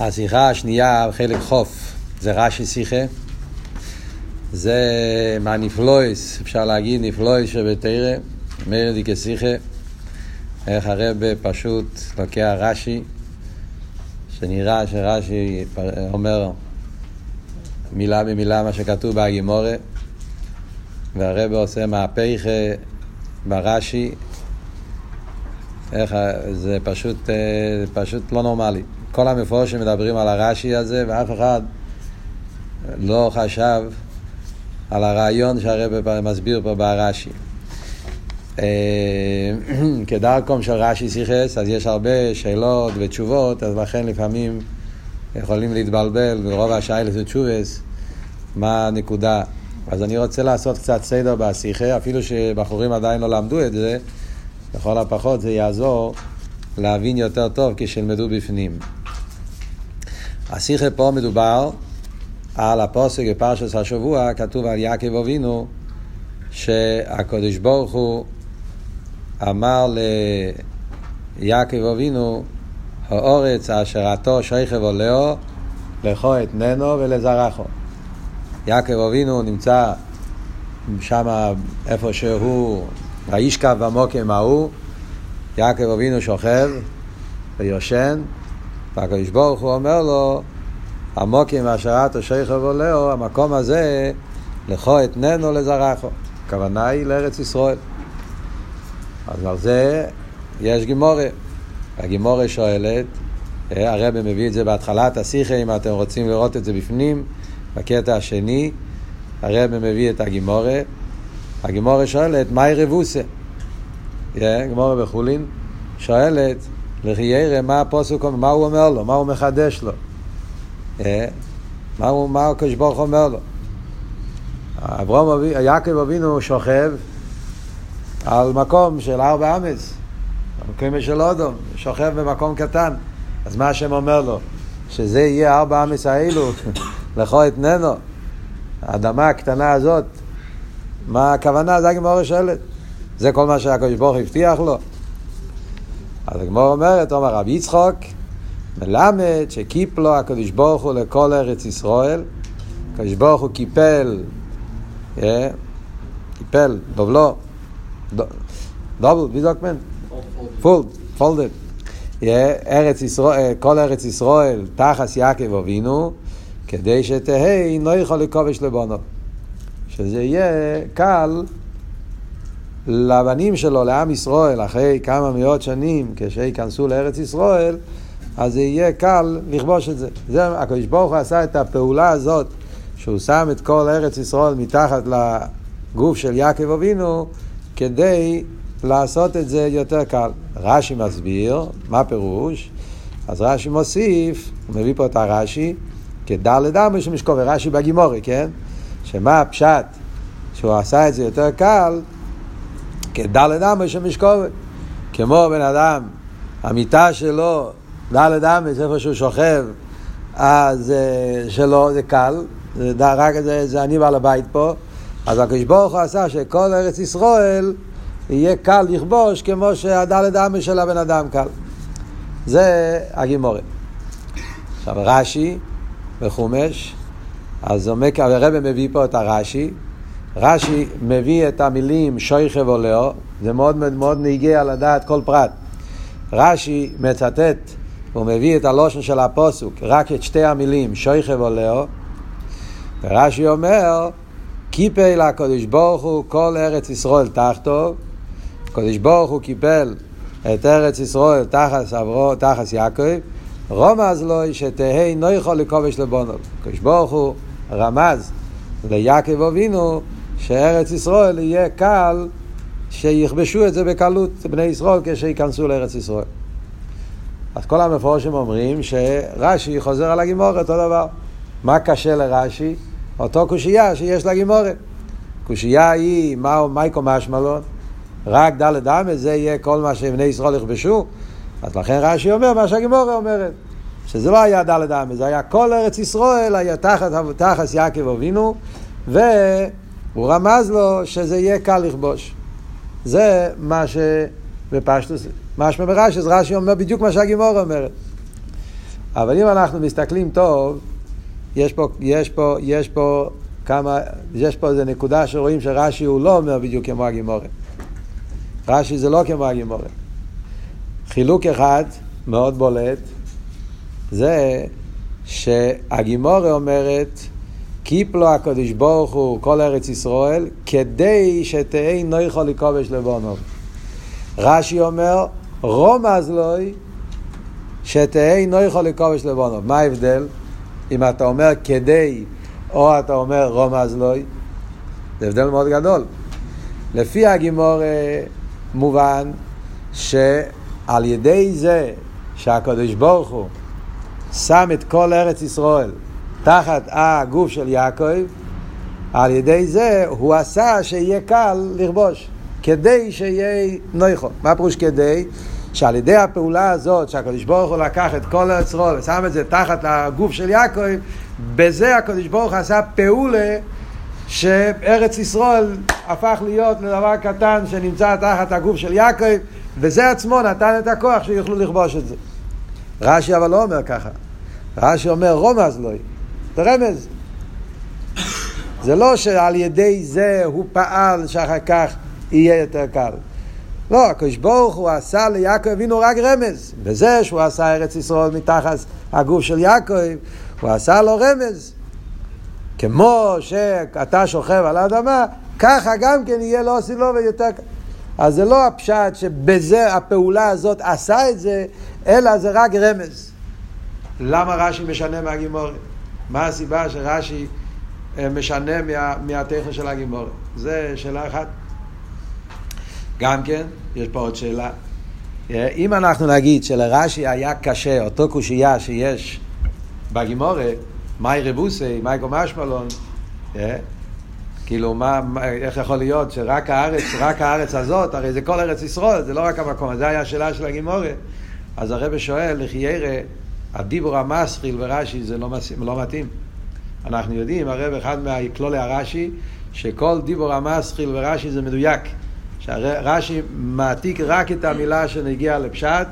השיחה השנייה, חלק חוף, זה רש"י שיחה. זה מהנפלויס, אפשר להגיד נפלויס שבתרא, מרדי כשיחה. איך הרב פשוט לוקח רש"י, שנראה שרש"י אומר מילה במילה מה שכתוב בהגימורה, והרב עושה מהפך ברש"י, איך, זה פשוט, פשוט לא נורמלי. כל המפורשים מדברים על הרש"י הזה, ואף אחד לא חשב על הרעיון שהרב מסביר פה ברש"י. כדרכום של רש"י סיכס, אז יש הרבה שאלות ותשובות, אז לכן לפעמים יכולים להתבלבל, ורוב השאלה זה תשובס, מה הנקודה. אז אני רוצה לעשות קצת סדר בשיחה, אפילו שבחורים עדיין לא למדו את זה, לכל הפחות זה יעזור להבין יותר טוב כשילמדו בפנים. השיחה פה מדובר על הפוסק בפרשת השבוע, כתוב על יעקב אבינו, שהקדוש ברוך הוא אמר ליעקב אבינו, האורץ אשר עתו שייכב עולהו, לכו אתננו ולזרחו. יעקב אבינו נמצא שם איפה שהוא, וישכב במוקם ההוא, יעקב אבינו שוכב ויושן, והקדוש ברוך הוא אומר לו, המוקים אשר את שייכב עולהו, המקום הזה, לכו אתננו לזרחו. הכוונה היא לארץ ישראל. אז על זה יש גימורה. הגימורה שואלת, הרב מביא את זה בהתחלת השיחה, אם אתם רוצים לראות את זה בפנים, בקטע השני, הרב מביא את הגימורה. הגימורה שואלת, מהי רבוסה? גימורה בחולין שואלת, לכי ירא, מה הפוסק אומר, מה הוא אומר לו, מה הוא מחדש לו? מה, הוא, מה הקדוש ברוך אומר לו? אברהם, יעקב אבינו שוכב על מקום של ארבע אמץ, במקום של אודום, שוכב במקום קטן. אז מה השם אומר לו? שזה יהיה ארבע אמץ האלו, לכו אתננו, האדמה הקטנה הזאת, מה הכוונה? זה הגמור שואלת. זה כל מה שהקדוש ברוך הבטיח לו. אז הגמור אומרת, אומר רבי יצחוק, מלמד שקיפלו הקדוש ברוך הוא לכל ארץ ישראל, הקדוש ברוך הוא קיפל, קיפל, דובלו, דובל, sagt man? פולד, פולדד. ארץ ישראל, כל ארץ ישראל תחס יעקב אבינו, כדי שתהי יכול לכובש לבונו. שזה יהיה קל לבנים שלו, לעם ישראל, אחרי כמה מאות שנים, כשייכנסו לארץ ישראל, אז זה יהיה קל לכבוש את זה. זה, הקדוש ברוך הוא עשה את הפעולה הזאת, שהוא שם את כל ארץ ישראל מתחת לגוף של יעקב אבינו, כדי לעשות את זה יותר קל. רש"י מסביר, מה פירוש? אז רש"י מוסיף, הוא מביא פה את הרש"י, כדלת אמר שמשקובר, רש"י בגימורי, כן? שמה הפשט שהוא עשה את זה יותר קל, כדלת אמר שמשקובר. כמו בן אדם, המיטה שלו, דלת אמס, איפה שהוא שוכב, אז שלו זה קל, זה, רק זה, זה אני בעל הבית פה, אז הקדוש ברוך הוא עשה שכל ארץ ישראל יהיה קל לכבוש כמו שהדלת אמס של הבן אדם קל. זה הגימורת. עכשיו רש"י בחומש, אז הרב מביא פה את הרש"י, רש"י מביא את המילים שויכב עולהו, זה מאוד מאוד נהיגה לדעת כל פרט. רש"י מצטט, הוא מביא את הלושן של הפוסוק, רק את שתי המילים, שויכב עולהו, ורש"י אומר, קיפל הקדוש ברוך הוא כל ארץ ישראל תחתו, הקדוש ברוך הוא קיפל את ארץ ישראל תחת עברו, תחת יעקב, רומז לו שתהי לא יכול לכובש לבונו. הקדוש ברוך הוא רמז ליעקב אבינו שארץ ישראל יהיה קל שיכבשו את זה בקלות, בני ישראל, כשייכנסו לארץ ישראל. אז כל המפורשים אומרים שרש"י חוזר על הגימורת אותו דבר. מה קשה לרש"י? אותו קושייה שיש לגימורת. קושייה היא, מה מייקו משמלון? רק דלת אמס, זה יהיה כל מה שבני ישראל יכבשו? אז לכן רש"י אומר מה שהגימורה אומרת. שזה לא היה דלת אמס, זה היה כל ארץ ישראל, היה תחת, תחת יעקב אבינו, והוא רמז לו שזה יהיה קל לכבוש. זה מה שבפשטוס, ברש"י, אז רש"י אומר בדיוק מה שהגימורה אומרת. אבל אם אנחנו מסתכלים טוב, יש פה, יש פה, יש פה כמה, יש פה איזה נקודה שרואים שרש"י הוא לא אומר בדיוק כמו הגימורת. רש"י זה לא כמו הגימורת. חילוק אחד מאוד בולט זה שהגימורה אומרת קיפלו הקדוש ברוך הוא כל ארץ ישראל כדי שתהי נויכו לכובש לבונו. רש"י אומר רומז לוי שתהי נויכו לכובש לבונו. מה ההבדל? אם אתה אומר כדי או אתה אומר רומז לוי, זה הבדל מאוד גדול. לפי הגימור מובן שעל ידי זה שהקדוש ברוך הוא שם את כל ארץ ישראל תחת הגוף של יעקב, על ידי זה הוא עשה שיהיה קל לכבוש, כדי שיהיה נויכו. מה פירוש כדי? שעל ידי הפעולה הזאת שהקדוש ברוך הוא לקח את כל ישראל ושם את זה תחת הגוף של יעקב, בזה הקדוש ברוך הוא עשה פעולה שארץ ישראל הפך להיות לדבר קטן שנמצא תחת הגוף של יעקב, וזה עצמו נתן את הכוח שיוכלו לכבוש את זה. רש"י אבל לא אומר ככה. רש"י אומר רומז לוי, זה רמז. זה לא שעל ידי זה הוא פעל שאחר כך יהיה יותר קל. לא, הקדוש ברוך הוא עשה ליעקב אבינו רק רמז. בזה שהוא עשה ארץ ישראל מתחת הגוף של יעקב, הוא עשה לו רמז. כמו שאתה שוכב על האדמה, ככה גם כן יהיה לו ויותר קל. אז זה לא הפשט שבזה הפעולה הזאת עשה את זה, אלא זה רק רמז. למה רש"י משנה מהגימורת? מה הסיבה שרש"י אה, משנה מה, מהטכן של הגימורת? זה שאלה אחת. גם כן, יש פה עוד שאלה. אה, אם אנחנו נגיד שלרש"י היה קשה, אותו קושייה שיש בגימורת, מאי רבוסי, מאי קומשמלון, אה, כאילו, מה, איך יכול להיות שרק הארץ, רק הארץ הזאת, הרי זה כל ארץ ישראל, זה לא רק המקום, זה היה השאלה של הגימורת. אז הרב שואל, לכי ירא, הדיבור המסחיל ורש"י זה לא, לא מתאים. אנחנו יודעים, הרב אחד מהכלולי הרש"י, שכל דיבור המסחיל ורש"י זה מדויק. שרש"י מעתיק רק את המילה שנגיע לפשט,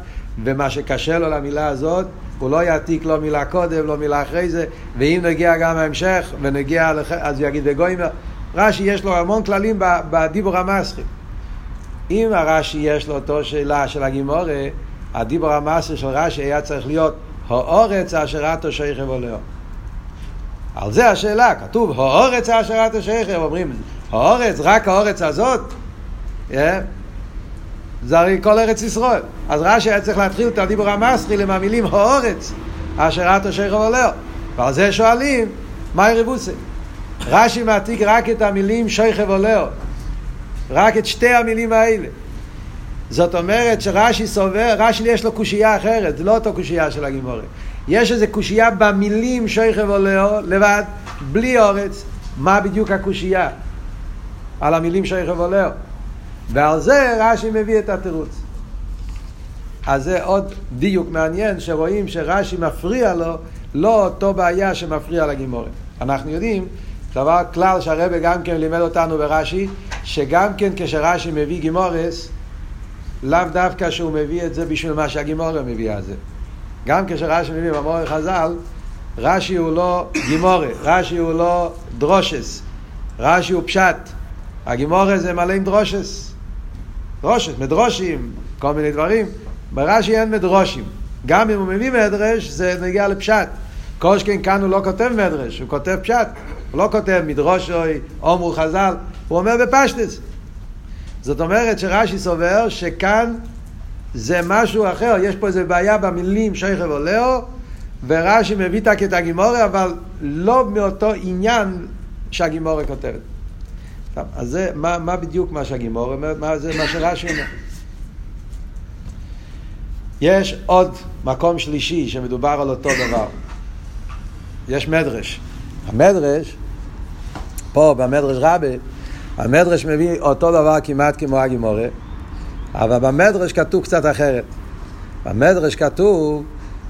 ומה שקשה לו למילה הזאת, הוא לא יעתיק לא מילה קודם, לא מילה אחרי זה, ואם נגיע גם ההמשך, ונגיע, לח... אז יגיד וגוימר. רש"י יש לו המון כללים בדיבור המסחיל. אם הרש"י יש לו אותו שאלה של הגימורה, הדיבור המסחיל של רש"י היה צריך להיות האורץ אשר אתו שייכם עולהו. על זה השאלה, כתוב האורץ אשר אתו שייכם, אומרים האורץ, רק האורץ הזאת, yeah. זה הרי כל ארץ ישראל. אז רש"י היה צריך להתחיל את הדיבור המסחיל עם המילים האורץ אשר אתו שייכם עולהו. ועל זה שואלים, מהי רבוסי? רש"י מעתיק רק את המילים שייכם עולהו. רק את שתי המילים האלה. זאת אומרת שרש"י סובר, רש"י יש לו קושייה אחרת, זה לא אותו קושייה של הגימורי. יש איזה קושייה במילים שייכב עולהו לבד, בלי אורץ. מה בדיוק הקושייה? על המילים שייכב עולהו. ועל זה רש"י מביא את התירוץ. אז זה עוד דיוק מעניין שרואים שרש"י מפריע לו, לא אותו בעיה שמפריע לגימורי. אנחנו יודעים, דבר כלל שהרבא גם כן לימד אותנו ברש"י, שגם כן כשרש"י מביא גימורס, לאו דווקא שהוא מביא את זה בשביל מה שהגימורה מביאה את זה. גם כשרש"י מביא במורה חז"ל, רש"י הוא לא גימורה, רש"י הוא לא דרושס, רש"י הוא פשט. הגימורה זה מלא עם דרושס. דרושס, מדרושים, כל מיני דברים. ברש"י אין מדרושים. גם אם הוא מביא מדרש, זה נגיע לפשט. כל שכן כאן הוא לא כותב מדרש, הוא כותב פשט. הוא לא כותב מדרושוי, אומרו חז"ל, הוא אומר בפשטס. זאת אומרת שרש"י סובר שכאן זה משהו אחר, יש פה איזה בעיה במילים שייכב עולהו, ורש"י מביא את הקטע גימורי, אבל לא מאותו עניין שהגימורי כותבת. טוב, אז זה, מה, מה בדיוק מה שהגימורי אומר, מה זה מה שרש"י אומר. יש עוד מקום שלישי שמדובר על אותו דבר. יש מדרש. המדרש, פה במדרש רבי, המדרש מביא אותו דבר כמעט כמו הגימורה, אבל במדרש כתוב קצת אחרת. במדרש כתוב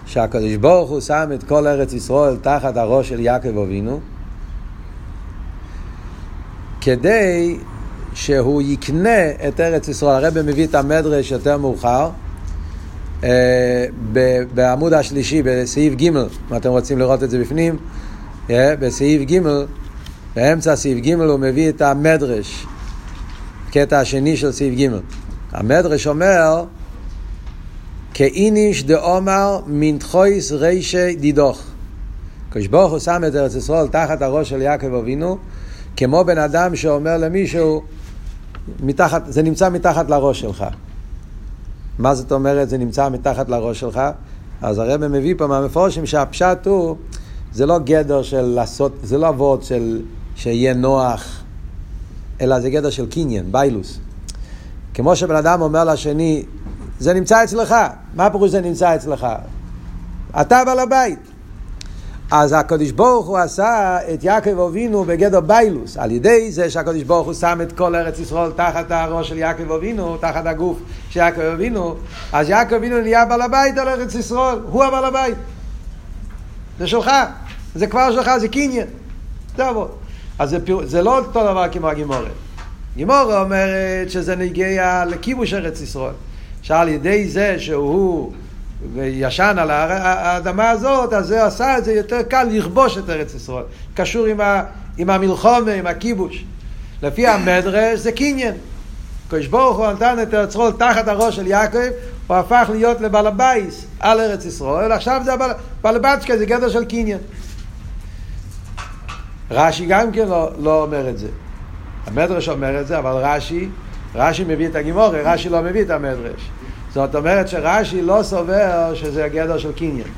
שהקדוש ברוך הוא שם את כל ארץ ישראל תחת הראש של יעקב אבינו, כדי שהוא יקנה את ארץ ישראל. הרב מביא את המדרש יותר מאוחר, אה, בעמוד השלישי, בסעיף ג', אם אתם רוצים לראות את זה בפנים, אה, בסעיף ג', באמצע סעיף ג' הוא מביא את המדרש, קטע השני של סעיף ג'. המדרש אומר, כאיניש דאומר מנתחויס רישי דידוך. הקדוש ברוך הוא שם את ארץ ישראל תחת הראש של יעקב אבינו, כמו בן אדם שאומר למישהו, מתחת, זה נמצא מתחת לראש שלך. מה זאת אומרת זה נמצא מתחת לראש שלך? אז הרב מביא פה מהמפורשים שהפשט הוא, זה לא גדר של לעשות, זה לא אבות של שיהיה נוח, אלא זה גדר של קניין, ביילוס. כמו שבן אדם אומר לשני, זה נמצא אצלך. מה פירוש זה נמצא אצלך? אתה בעל הבית. אז הקדוש ברוך הוא עשה את יעקב אבינו בגדר ביילוס, על ידי זה שהקדוש ברוך הוא שם את כל ארץ ישראל תחת הראש של יעקב אבינו, תחת הגוף של יעקב אבינו, אז יעקב אבינו נהיה בעל הבית על ארץ ישראל, הוא הבעל הבית. זה שלך, זה כבר שלך, זה קניין. זה עבוד. אז זה, פיר... זה לא אותו דבר כמו הגימורת. גימורה אומרת שזה נגיע לכיבוש ארץ ישראל. שעל ידי זה שהוא ישן על האדמה הזאת, אז זה עשה את זה יותר קל לכבוש את ארץ ישראל. קשור עם, ה, עם המלחומה, עם הכיבוש. לפי המדרש זה קניין. הקדוש ברוך הוא נתן את ארץ ישראל תחת הראש של יעקב, הוא הפך להיות לבעל הבית על ארץ ישראל, עכשיו זה בעל הבצ'קה, זה גדר של קניין. רש"י גם כן לא, לא אומר את זה. המדרש אומר את זה, אבל רש"י, רש"י מביא את הגמרא, רש"י לא מביא את המדרש. זאת אומרת שרש"י לא סובר שזה הגדר של קניין.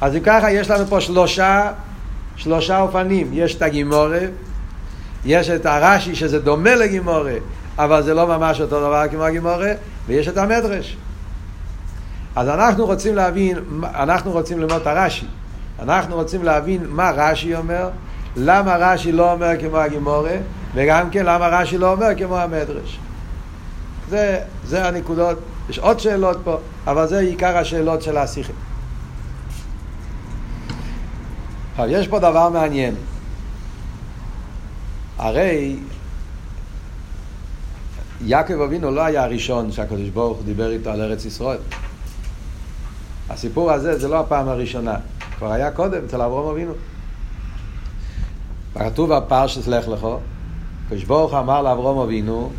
אז אם ככה יש לנו פה שלושה, שלושה אופנים. יש את הגימורי, יש את הרש"י שזה דומה לגימורי, אבל זה לא ממש אותו דבר כמו הגימורי, ויש את המדרש. אז אנחנו רוצים להבין, אנחנו רוצים ללמוד את הרש"י. אנחנו רוצים להבין מה רש"י אומר, למה רש"י לא אומר כמו הגימורה, וגם כן למה רש"י לא אומר כמו המדרש. זה, זה הנקודות, יש עוד שאלות פה, אבל זה עיקר השאלות של השיחה. עכשיו, יש פה דבר מעניין. הרי יעקב אבינו לא היה הראשון שהקדוש ברוך דיבר איתו על ארץ ישראל. הסיפור הזה זה לא הפעם הראשונה. כבר היה קודם אצל אברום אבינו. כתוב בפרשת לך לך, כשברוך אמר לאברום אבינו,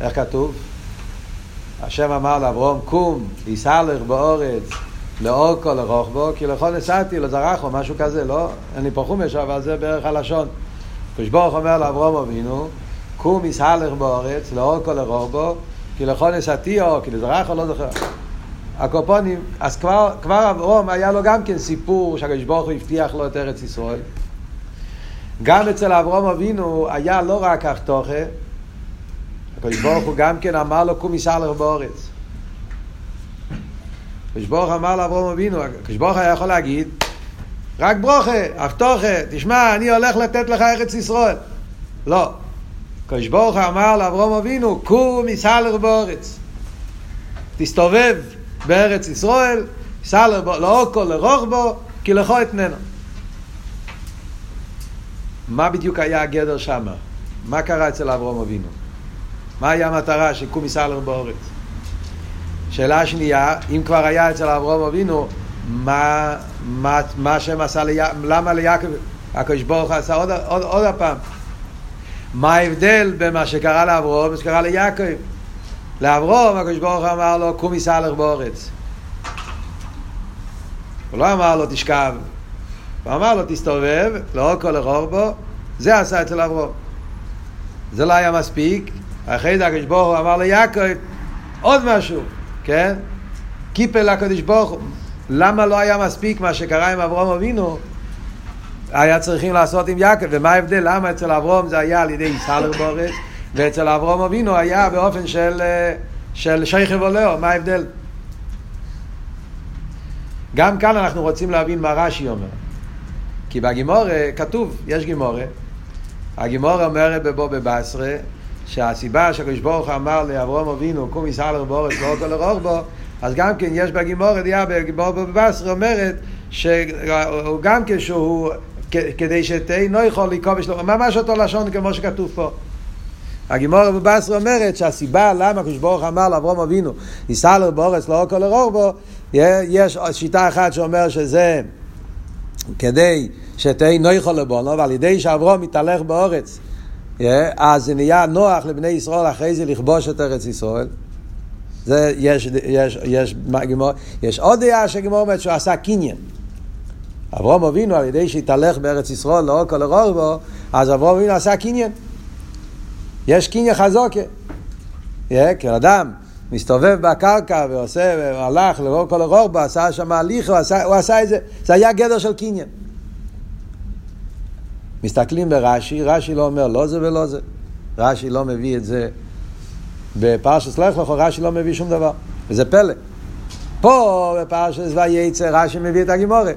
איך כתוב? השם אמר לאברום, קום, יסהלך באורץ, לאורכו לרוחבו, כי לכל נסעתי, לזרחו, משהו כזה, לא? אין לי פה חומש, אבל זה בערך הלשון. כשברוך אומר לאברום אבינו, קום יסהלך באורץ, לאורכו לרוחבו, כי לכל נסעתי, או כי לזרחו, לא זוכר. הקופונים, אז כבר, כבר אברום היה לו גם כן סיפור שהקדוש ברוך הוא הבטיח לו את ארץ ישראל. גם אצל אברום אבינו היה לא רק אבטוחה, הקדוש ברוך הוא גם כן אמר לו קום יסלח באורץ. הקדוש ברוך אמר לאברום אבינו, הקדוש ברוך היה יכול להגיד רק ברוכה, אבטוחה, תשמע, אני הולך לתת לך ארץ ישראל. לא. הקדוש ברוך אמר לאברום אבינו, קום יסלח באורץ. תסתובב בארץ ישראל, סע לאוקו, לרוחבו, כי לכו אתננו. מה בדיוק היה הגדר שמה? מה קרה אצל אברום אבינו? מה היה המטרה של קומי סלר באורץ? שאלה שנייה, אם כבר היה אצל אברום אבינו, מה, מה, מה השם עשה, לי, למה ליעקב, הקדוש ברוך הוא עשה עוד, עוד, עוד הפעם? מה ההבדל בין מה שקרה לאברום ומה שקרה ליעקב? לאברום הקדוש ברוך אמר לו קומי סלח באורץ. הוא לא אמר לו תשכב. הוא אמר לו תסתובב לא כל בו זה עשה אצל אברום. זה לא היה מספיק. אחרי זה הקדוש ברוך הוא אמר ליעקב עוד משהו כן? קיפל לקדוש ברוך הוא. למה לא היה מספיק מה שקרה עם אברום אבינו? היה צריכים לעשות עם יעקב ומה ההבדל? למה אצל אברום זה היה על ידי סלר בורץ ואצל אברום אבינו היה באופן של, אה, של שייכב עולהו, מה ההבדל? גם כאן אנחנו רוצים להבין מה רש"י אומר. כי בגימורה כתוב, יש גימורה, הגימורה אומרת בבוא בבשרה, שהסיבה שהקדוש ברוך אמר לאברום אבינו, קום יסעלר באורץ לא כל לרוך בו, אז גם כן יש בגימורה, דעה בגימורה בבשרה אומרת, שהוא גם כשהוא, כדי שתהי לא יכול לכובש לו, ממש אותו לשון כמו שכתוב פה. הגימור בבשר אומרת שהסיבה למה הקדוש ברוך אמר לאברום אבינו, ייסע לו באורץ לא כל בו, יש שיטה אחת שאומר שזה כדי שתהי נויכו לבונו, ועל ידי שאברום מתהלך באורץ, אז זה נהיה נוח לבני ישראל אחרי זה לכבוש את ארץ ישראל. זה יש, יש, יש, יש, יש עוד דעה שגמור אומרת שהוא עשה קניין. אברום אבינו על ידי שהתהלך בארץ ישראל לאור כל בו, אז אברום אבינו עשה קניין. יש קניין חזוקה. כי אדם מסתובב בקרקע ועושה, והלך לאור כל בו, עשה שם הליך, הוא עשה, הוא עשה את זה, זה היה גדר של קניין. מסתכלים ברש"י, רש"י לא אומר לא זה ולא זה. רש"י לא מביא את זה בפרשת לך לך, רש"י לא מביא שום דבר. וזה פלא. פה בפרשת וייצא רש"י מביא את הגימורת.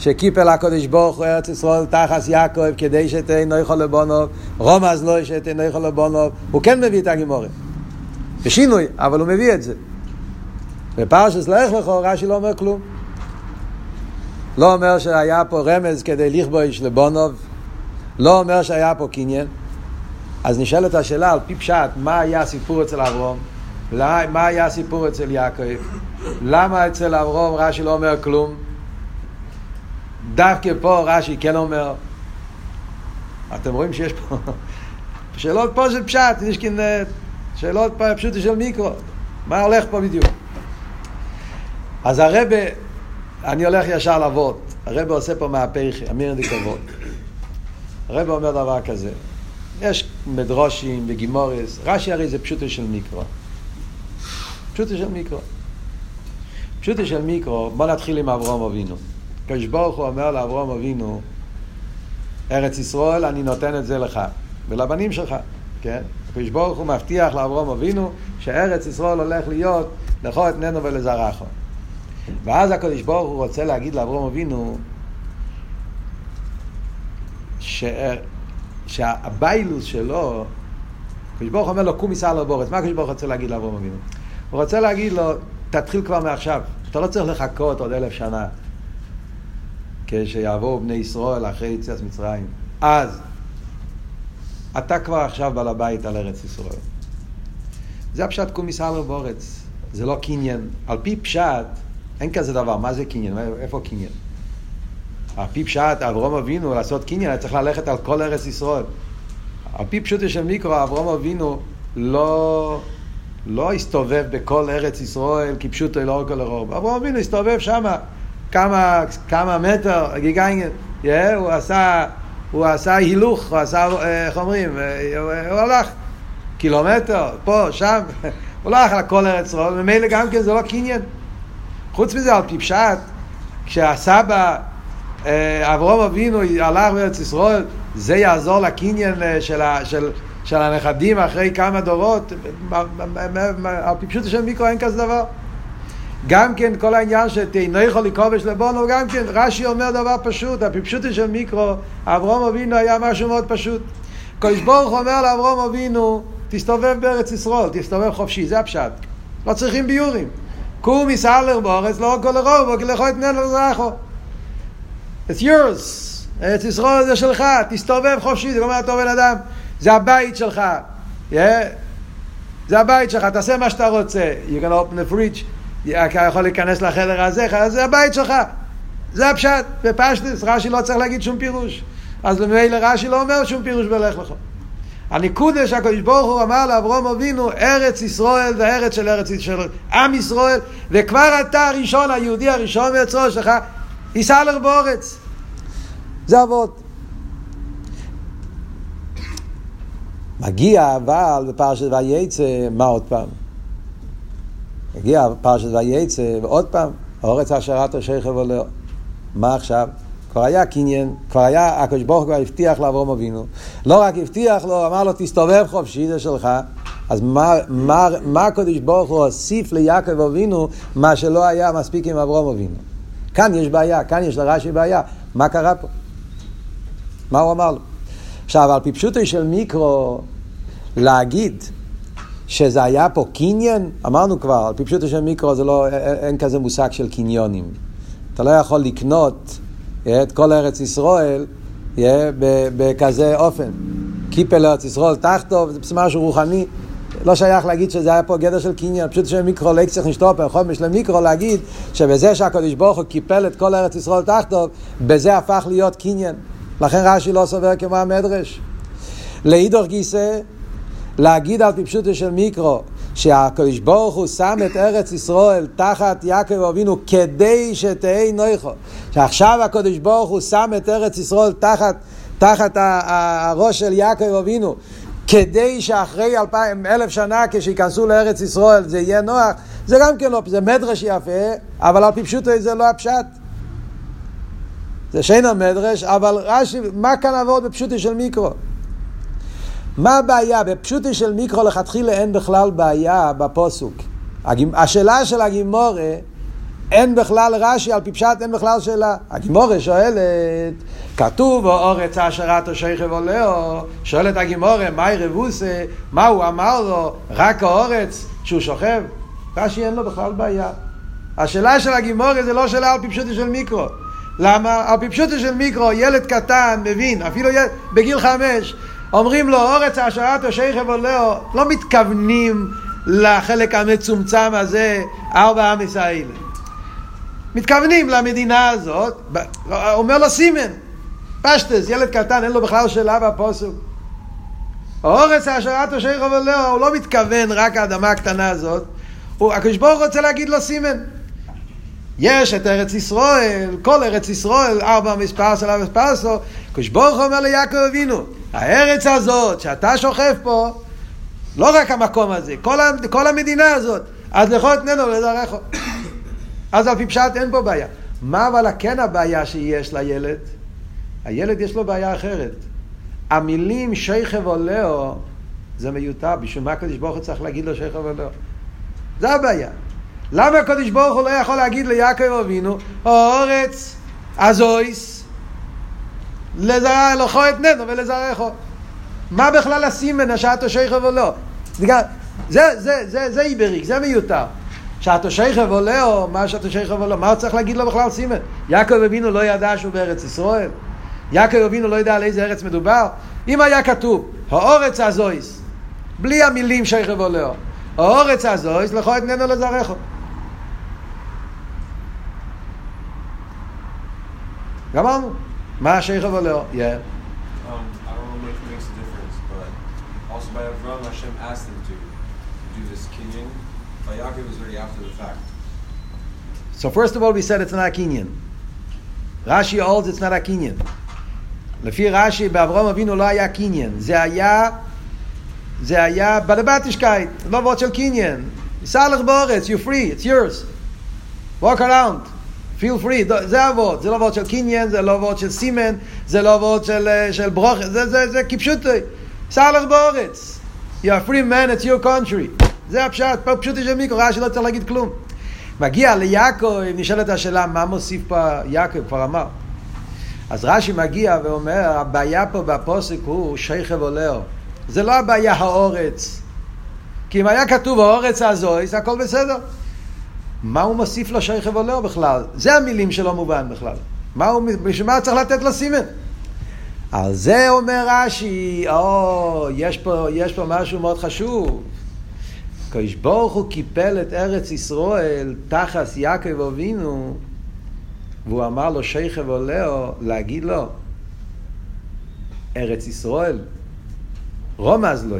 שקיפל הקודש ברוך הוא ארץ ישראל תחס יעקב כדי שתהיינו יכול לבונוב, רומז לא שתהיינו יכול לבונוב, הוא כן מביא את הגימורת. בשינוי, אבל הוא מביא את זה. בפרשת לך לך רש"י לא אומר כלום. לא אומר שהיה פה רמז כדי לכבוש לבונוב, לא אומר שהיה פה קניין. אז נשאלת השאלה על פי פשט, מה היה הסיפור אצל אברום? מה היה הסיפור אצל יעקב? למה אצל אברום רש"י לא אומר כלום? דווקא פה רש"י כן אומר, אתם רואים שיש פה שאלות פה של פשט, יש כאן שאלות פה פשוטות של מיקרו, מה הולך פה בדיוק? אז הרבה, אני הולך ישר לעבוד, הרבה עושה פה מהפכי, אמיר דקוות. הרבה אומר דבר כזה, יש מדרושים וגימורס, רש"י הרי זה פשוטו של מיקרו. פשוטו של מיקרו. פשוטו של מיקרו, בוא נתחיל עם אברום אבינו. הקדוש ברוך הוא אומר לאברום אבינו, ארץ ישראל, אני נותן את זה לך, ולבנים שלך, כן? הקדוש ברוך הוא מבטיח לאברום אבינו שארץ ישראל הולך להיות לכל את ננו ולזרחו. ואז הקדוש ברוך הוא רוצה להגיד לאברום אבינו ש... שהביילוס שלו, הקדוש ברוך הוא אומר לו קום ייסע לבורץ, מה הקדוש ברוך הוא רוצה להגיד לאברום אבינו? הוא רוצה להגיד לו, תתחיל כבר מעכשיו, אתה לא צריך לחכות עוד אלף שנה. כשיעברו בני ישראל אחרי יציאת מצרים. אז אתה כבר עכשיו בעל הבית על ארץ ישראל. זה הפשט קומיס הלר באורץ, זה לא קניין. על פי פשט, אין כזה דבר, מה זה קניין? איפה קניין? על פי פשט, אברום אבינו, לעשות קניין, צריך ללכת על כל ארץ ישראל. על פי פשוט של מיקרו, אברום אבינו לא, לא הסתובב בכל ארץ ישראל כפשוטו לא כל הרוב. אברום אבינו הסתובב שמה. כמה, כמה מטר, גיגיינגן, yeah, הוא עשה, הוא עשה הילוך, הוא עשה, אה, איך אומרים, אה, הוא הלך קילומטר, פה, שם, הוא לא הלך על כל ארץ ישראל, ומילא גם כן זה לא קניין. חוץ מזה, על פי פשט, כשהסבא אה, אברום אבינו הלך בארץ ישראל, זה יעזור לקניין של, של, של הנכדים אחרי כמה דורות, על פי פשוט של מיקרו אין כזה דבר. גם כן כל העניין שתינו יכול לכובש לבונו, גם כן רש"י אומר דבר פשוט, הפשוטו של מיקרו, אברום אבינו היה משהו מאוד פשוט. קדוש ברוך אומר לאברום אבינו, תסתובב בארץ ישראל, תסתובב חופשי, זה הפשט. לא צריכים ביורים. קום יסעלר בארץ, לא כל הרוב, כי לכו אתנן לזרחו. It's yours. ארץ ישראל זה שלך, תסתובב חופשי, זה אומר טוב בן אדם, זה הבית שלך. Yeah. זה הבית שלך, תעשה מה שאתה רוצה. You can open the fridge. אתה יכול להיכנס לחדר הזה, זה הבית שלך. זה הפשט, בפשטס, רש"י לא צריך להגיד שום פירוש. אז ממילא רש"י לא אומר שום פירוש בלך לך. הניקודה שהקדוש ברוך הוא אמר לאברום אבינו, ארץ ישראל זה ארץ של ארץ של עם ישראל, וכבר אתה הראשון, היהודי הראשון מאצרו שלך, ייסע לך באורץ. זה אבות. מגיע אבל בפרשת וייצא, מה עוד פעם? הגיע פרשת וייצא, ועוד פעם, אורץ השארת השכב עולה. מה עכשיו? כבר היה קניין, כבר היה, הקדוש ברוך הוא הבטיח לאברום אבינו. לא רק הבטיח לו, אמר לו, תסתובב חופשי, זה שלך. אז מה, מה, מה הקדוש ברוך הוא הוסיף ליעקב אבינו, מה שלא היה מספיק עם אברום אבינו? כאן יש בעיה, כאן יש לרש"י בעיה. מה קרה פה? מה הוא אמר לו? עכשיו, על פי פשוטו של מיקרו, להגיד שזה היה פה קניין, אמרנו כבר, על פי פשוטו של מיקרו זה לא, אין כזה מושג של קניונים. אתה לא יכול לקנות את כל ארץ ישראל בכזה אופן. קיפל ארץ ישראל תחתו, זה משהו רוחני. לא שייך להגיד שזה היה פה גדר של קניין, פשוט של מיקרו לקציה נשתור פה, חומש למיקרו להגיד שבזה שהקדוש ברוך הוא קיפל את כל ארץ ישראל תחתו, בזה הפך להיות קניין. לכן רש"י לא סובר כמו המדרש. לאידור גיסא, להגיד על טיפשותו של מיקרו, שהקדוש ברוך הוא שם את ארץ ישראל תחת יעקב אבינו כדי שתהי נויכו. שעכשיו הקדוש ברוך הוא שם את ארץ ישראל תחת, תחת הראש של יעקב אבינו, כדי שאחרי אלפיים, אלף שנה כשייכנסו לארץ ישראל זה יהיה נוח, זה גם כן לא, זה מדרש יפה, אבל על פי פשוטו זה לא הפשט. זה שאין המדרש, אבל רש"י, מה כאן עבוד בפשוטו של מיקרו? מה הבעיה? בפשוטו של מיקרו לכתחילה אין בכלל בעיה בפוסוק. השאלה של הגימורה, אין בכלל רש"י, על פי פשט אין בכלל שאלה. הגימורה שואלת, כתוב, אורץ אשרת או שכב עולהו, שואלת הגימורה, מהי רבוסה, מה הוא אמר לו, רק האורץ שהוא שוכב? רש"י אין לו בכלל בעיה. השאלה של הגימורה זה לא שאלה על פי פשוטו של מיקרו. למה? על פי פשוטו של מיקרו, ילד קטן מבין, אפילו ילד, בגיל חמש, אומרים לו, אורץ השרת או שכב עולהו, לא מתכוונים לחלק המצומצם הזה, ארבע עם ישראל. מתכוונים למדינה הזאת, אומר לו סימן, פשטס, ילד קטן, אין לו בכלל שאלה בפוסוק. אורץ השרת או שכב עולהו, הוא לא מתכוון רק האדמה הקטנה הזאת, הקדוש ברוך רוצה להגיד לו סימן. יש את ארץ ישראל, כל ארץ ישראל, ארבע מספר של ארבע מספר סו, קדוש ברוך אומר ליעקב אבינו, הארץ הזאת שאתה שוכב פה, לא רק המקום הזה, כל, כל המדינה הזאת, אז לכל תננו לזרחו. אז על פי פשט אין פה בעיה. מה אבל כן הבעיה שיש לילד? הילד יש לו בעיה אחרת. המילים שייכב עולהו זה מיותר, בשביל מה הקדוש ברוך הוא צריך להגיד לו שייכב עולהו? זה הבעיה. למה הקדוש ברוך הוא לא יכול להגיד ליעקב אבינו, האורץ, הזויס, לזרע אלוכו את ננו ולזרעכו. מה בכלל הסימן, השעתו שייכב או לא? זה, זה, זה, זה איבריק, זה מיותר. שעתו שייכב או מה שעתו שייכב עולה, מה הוא צריך להגיד לו בכלל סימן? יעקב אבינו לא ידע שהוא בארץ ישראל? יעקב אבינו לא ידע על איזה ארץ מדובר? אם היה כתוב, האורץ הזויס, בלי המילים שייכב עולה, האורץ הזויס, לכו את ננו גמרנו. מה השייך אבל לא? Yeah. Um, I don't know if it makes a difference, but also by Avram, Hashem asked him to do this kinyan. By Yaakov was already after the fact. So first of all, we said it's not a kinyan. Rashi holds it's not a kinyan. לפי רש"י, באברהם אבינו לא היה קניין, זה היה, זה היה בלבטישקייט, לא וורד של קניין. סע לך באורץ, you're free, it's yours. walk around. Feel free, זה אבות, זה לא אבות של קניין, זה לא אבות של סימן, זה לא אבות של, של ברוך, זה, זה, זה כפשוטי. סלח באורץ. You're a free man, it's your country. זה הפשט, פה פשוטי של מיקרו, רש"י לא צריך להגיד כלום. מגיע ליעקב, נשאלת השאלה, מה מוסיף פה יעקב, כבר אמר. אז רש"י מגיע ואומר, הבעיה פה בפוסק הוא שייכב עולהו. זה לא הבעיה האורץ. כי אם היה כתוב האורץ הזויס, הכל בסדר. מה הוא מוסיף לו שייכב עולהו בכלל? זה המילים שלא מובן בכלל. מה הוא, בשביל מה צריך לתת לו סימן? על זה אומר רש"י, או, יש פה, יש פה משהו מאוד חשוב. קדוש ברוך הוא קיפל את ארץ ישראל תחת יעקב אבינו, והוא אמר לו שייכב עולהו, להגיד לו, ארץ ישראל, רומז לו,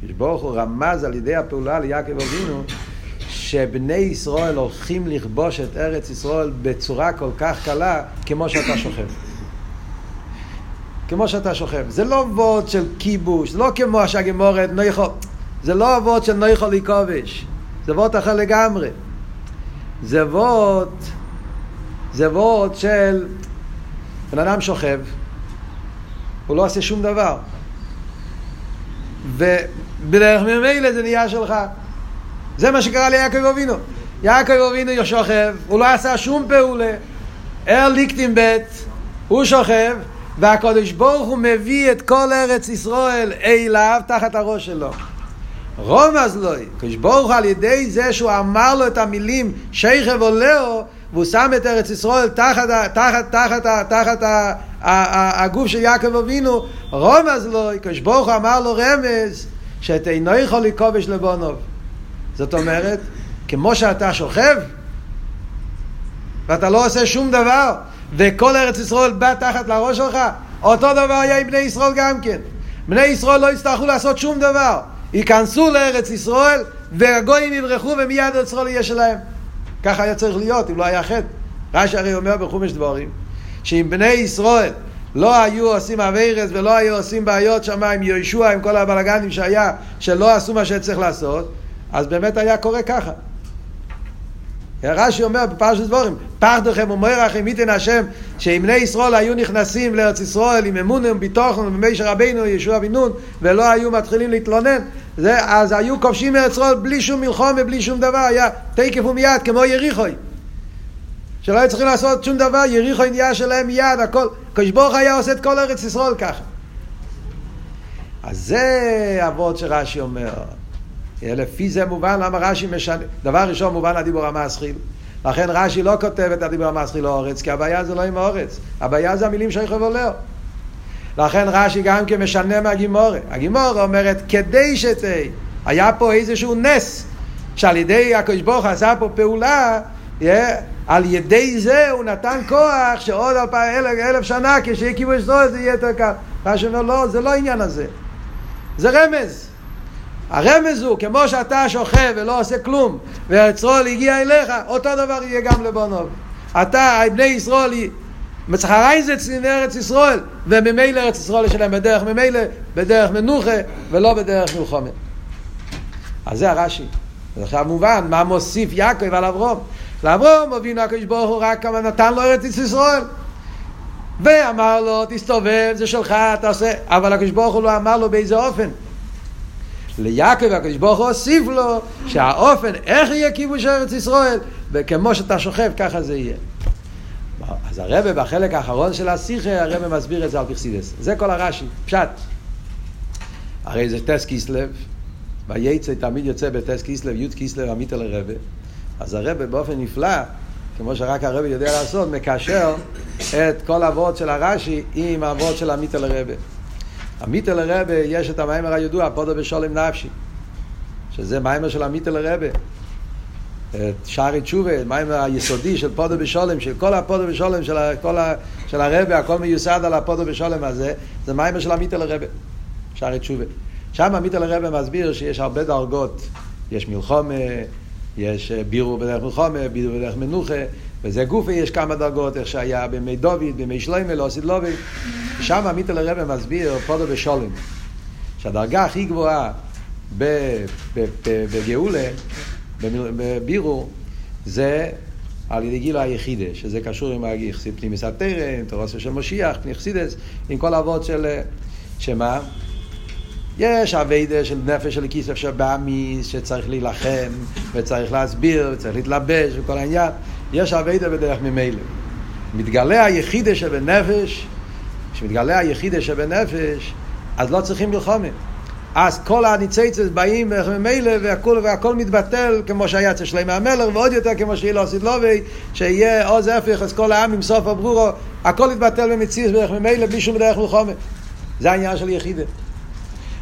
קדוש ברוך הוא רמז על ידי הפעולה ליעקב אבינו, שבני ישראל הולכים לכבוש את ארץ ישראל בצורה כל כך קלה כמו שאתה שוכב. כמו שאתה שוכב. זה לא וורד של כיבוש, זה לא כמו שהגמורת נויכו, זה לא וורד של נויכו לכובש, זה וורד אחר לגמרי. זה וורד, זה וורד של בן אדם שוכב, הוא לא עושה שום דבר. ובדרך ממילא זה נהיה שלך. זה מה שקרה ליעקב אבינו. יעקב אבינו שוכב, הוא לא עשה שום פעולה. אר ליקטים בית, הוא שוכב, והקדוש ברוך הוא מביא את כל ארץ ישראל אליו תחת הראש שלו. רומז לוי, קדוש ברוך על ידי זה שהוא אמר לו את המילים שייכב עולהו, והוא שם את ארץ ישראל תחת, תחת, תחת, תחת הגוף של יעקב אבינו, רומז לו, קדוש ברוך הוא אמר לו רמז, שאת אינו יכול לכובש לבונוב. זאת אומרת, כמו שאתה שוכב, ואתה לא עושה שום דבר, וכל ארץ ישראל בא תחת לראש שלך, אותו דבר היה עם בני ישראל גם כן. בני ישראל לא יצטרכו לעשות שום דבר. ייכנסו לארץ ישראל, והגויים יברחו ומיד ישראל יהיה שלהם. ככה היה צריך להיות, אם לא היה חטא. רש"י הרי אומר בחומש דבורים, שאם בני ישראל לא היו עושים אביירס ולא היו עושים בעיות שם עם יהושע, עם כל הבלגנים שהיה, שלא עשו מה שצריך לעשות, אז באמת היה קורה ככה. רש"י אומר בפרשת דבורים, פחדוכם ומוירחם ייתן השם שאם בני ישראל היו נכנסים לארץ ישראל עם אמונם וביטוחם ובמישר רבינו ישוע בן נון ולא היו מתחילים להתלונן זה, אז היו כובשים מארץ ישראל בלי שום מלחום ובלי שום דבר היה תקף ומיד כמו יריחוי שלא היו צריכים לעשות שום דבר יריחוי נהיה שלהם מיד הכל קדוש ברוך היה עושה את כל ארץ ישראל ככה. אז זה אבות שרש"י אומר לפי זה מובן למה רש"י משנה, דבר ראשון מובן הדיבור המסחיל. לכן רש"י לא כותב את הדיבור המסחיל לאורץ, כי הבעיה זה לא עם האורץ, הבעיה זה המילים של חבולר. לכן רש"י גם כן משנה מהגימורה. הגימורה אומרת, כדי שתהיה, היה פה איזשהו נס, שעל ידי הקדוש ברוך עשה פה פעולה, yeah, על ידי זה הוא נתן כוח שעוד אלפיים אלף, אלף שנה כשיהיה כיבוש זה יהיה יותר קל. רש"י אומר, לא, זה לא העניין הזה. זה רמז. הרמז הוא, כמו שאתה שוכב ולא עושה כלום, ויצרול הגיע אליך, אותו דבר יהיה גם לבונוב. אתה, בני ישראל, מצחריין זה צלין ארץ ישראל, וממילא ארץ ישראל יש להם בדרך ממילא, בדרך מנוחה, ולא בדרך מלחומה. אז זה הרש"י. אז עכשיו מובן, מה מוסיף יעקב על אברום? לאברום אבינו הקדוש ברוך הוא רק כמה נתן לו ארץ ישראל. ואמר לו, תסתובב, זה שלך, אתה עושה, אבל הקדוש ברוך הוא לא אמר לו באיזה אופן. ליעקב הקדוש ברוך הוא הוסיף לו שהאופן איך יהיה כיבוש ארץ ישראל וכמו שאתה שוכב ככה זה יהיה. אז הרבה בחלק האחרון של השיחה הרבה מסביר את זה על פרסידס. זה כל הרש"י, פשט. הרי זה טס קיסלב, וייצא תמיד יוצא בטס קיסלב, י' קיסלב עמית אל הרבה. אז הרבה באופן נפלא, כמו שרק הרבה יודע לעשות, מקשר את כל האבות של הרש"י עם האבות של עמית אל הרבה. המיטעלער רבי יש את המאמר הידוע, פדה בשלום נפשי, שזה מאמר של המיטעלער רבי. את שערי תשובה, מאמר היסודי של פדה בשלום, של כל הפדה בשלום, של, כל ה, של הרבי, הכל מיוסד על הפדה בשלום הזה, זה מאמר של המיטעלער רבי, שערי תשובה. שם המיטעלער רבי מסביר שיש הרבה דרגות, יש מלחמה, יש בירור בדרך מלחמה, בירור בדרך מנוחה, וזה גופה יש כמה דרגות, איך שהיה בימי דוד, בימי שלמה, לעתיד לבוא. שם עמית אל הרבה מסביר פודו בשולם, שהדרגה הכי גבוהה בגאולה, בבירו, זה על ידי גילו היחידה, שזה קשור עם פנימיס התרם, תורסו של משיח, פניחסידס, עם כל אבות של... שמה? יש אביידה של נפש של כיסף שבאמיס, שצריך להילחם, וצריך להסביר, וצריך להתלבש, וכל העניין. יש אביידה בדרך ממילא. מתגלה היחידה שבנפש, כשמתגלה היחידה שבנפש, אז לא צריכים מלחומה. אז כל הניציצס באים ממילא והכל, והכל מתבטל כמו שהיה אצל שלמה המלך ועוד יותר כמו שיהיה לו סידלובי שיהיה עוז הפך אז כל העם עם סוף הברורו הכל יתבטל במציאות בערך ממילא בלי שום דרך מלחומה זה העניין של יחידה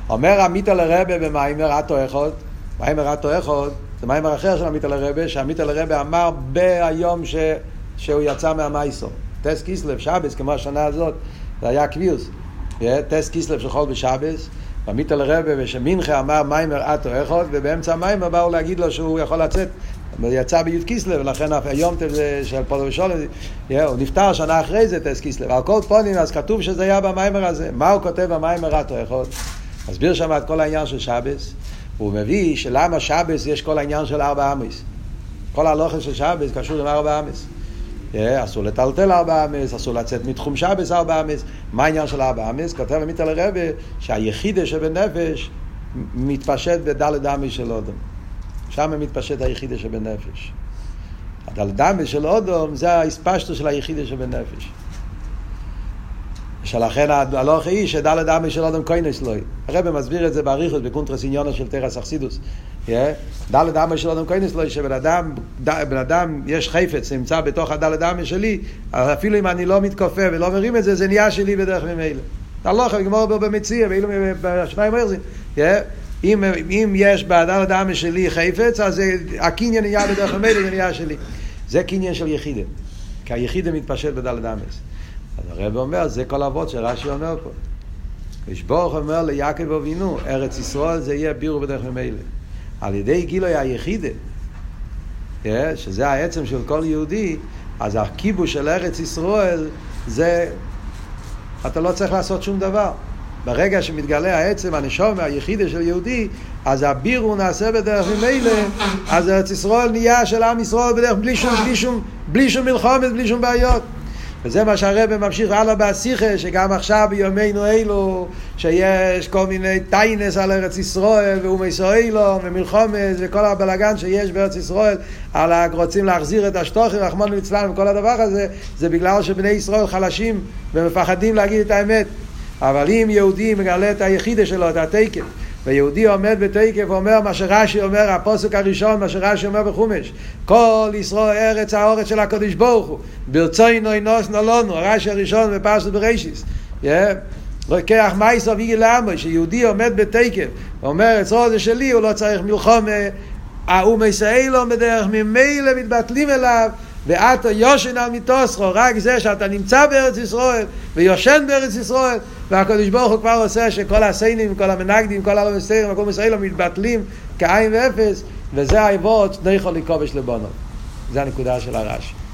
אומר עמית על הרבה במיימר אטו אחד מיימר אטו אחד זה מיימר אחר של עמית על הרבה שעמית על הרבה אמר ביום ש... שהוא יצא מהמייסו. טס קיסלב שבס כמו השנה הזאת זה היה קביוס. טס קיסלב של חול בשבס עמית על הרבה ושמינכה אמר מיימר אטו אחד ובאמצע המיימר באו להגיד לו שהוא יכול לצאת. יצא בי' קיסלב ולכן היום של פולו ושולם הוא נפטר שנה אחרי זה טס קיסלב על כל פונים אז כתוב שזה היה במיימר הזה. מה הוא כותב במיימר אטו אחד מסביר שם את כל העניין של שבס הוא מביא שלמה שבס יש כל העניין של ארבע אמס כל הלוחם של שבס קשור עם ארבע אמס אסור לטלטל ארבע אמס, אסור לצאת מתחום שבס ארבע אמס. מה העניין של ארבע אמס? כותב עמית על הרבה שהיחידה שבנפש מתפשט בדלת אמס של אודום. שם מתפשט היחידה שבנפש. הדלת אמס של אודום זה ההספשטו של היחידה שבנפש. שלכן ההלוך היא שדלת אמה של אדם כהנס לוי. הרב מסביר את זה באריכות בקונטרס עניונו של תרס אכסידוס. דלת אמה של אדם כהנס לוי, שבן אדם, בן אדם, יש חפץ, נמצא בתוך הדלת אמה שלי, אפילו אם אני לא מתכופף ולא מרים את זה, זה נהיה שלי בדרך ממילא. הלוך, גמור במציע, ואילו בשניים מרזים. אם, אם יש בדלת אמה שלי חפץ, אז הקניין נהיה בדרך ממילא, זה נהיה שלי. זה קניין של יחידה. כי היחידה מתפשט בדלת אמס. הרב אומר, זה כל אבות שרש"י אומר פה. כשברוך אומר ליעקב אבינו, ארץ ישראל זה יהיה בירו בדרך ממילא. על ידי גילוי היחידה, שזה העצם של כל יהודי, אז הכיבוש של ארץ ישראל זה, אתה לא צריך לעשות שום דבר. ברגע שמתגלה העצם, הנשום, היחידה של יהודי, אז הבירו נעשה בדרך ממילא, אז ארץ ישראל נהיה של עם ישראל בדרך בלי שום, בלי שום, בלי שום מלחומת, בלי שום בעיות. וזה מה שהרבא ממשיך הלאה בהסיכה, שגם עכשיו בימינו אלו, שיש כל מיני טיינס על ארץ ישראל, ואומי סוהילו, ומלחומס, וכל הבלגן שיש בארץ ישראל, על רוצים להחזיר את השטוחים, רחמון ליצלן, וכל הדבר הזה, זה בגלל שבני ישראל חלשים ומפחדים להגיד את האמת. אבל אם יהודי מגלה את היחידה שלו, את התקף, ויהודי עומד בתקף ואומר מה שרש"י אומר, הפוסק הראשון, מה שרש"י אומר בחומש, כל ישראל ארץ האורץ של הקדוש ברוך הוא, ברצונו אינוס נולונו, הרש"י הראשון בפרשת בראשיס. לוקח מייסו ויגי לעמו, שיהודי עומד בתקף, ואומר, אצלו זה שלי, הוא לא צריך מלחומה, הוא מסייע לו בדרך ממילא מתבטלים אליו, ואתו יושן על מיתוסכו, רק זה שאתה נמצא בארץ ישראל ויושן בארץ ישראל והקדוש ברוך הוא כבר עושה שכל הסיינים, כל המנגדים, כל הלא מסיירים, הכל מסיירים מתבטלים כעין ואפס וזה לא יכול לכובש לבונו. זה הנקודה של הרש"י.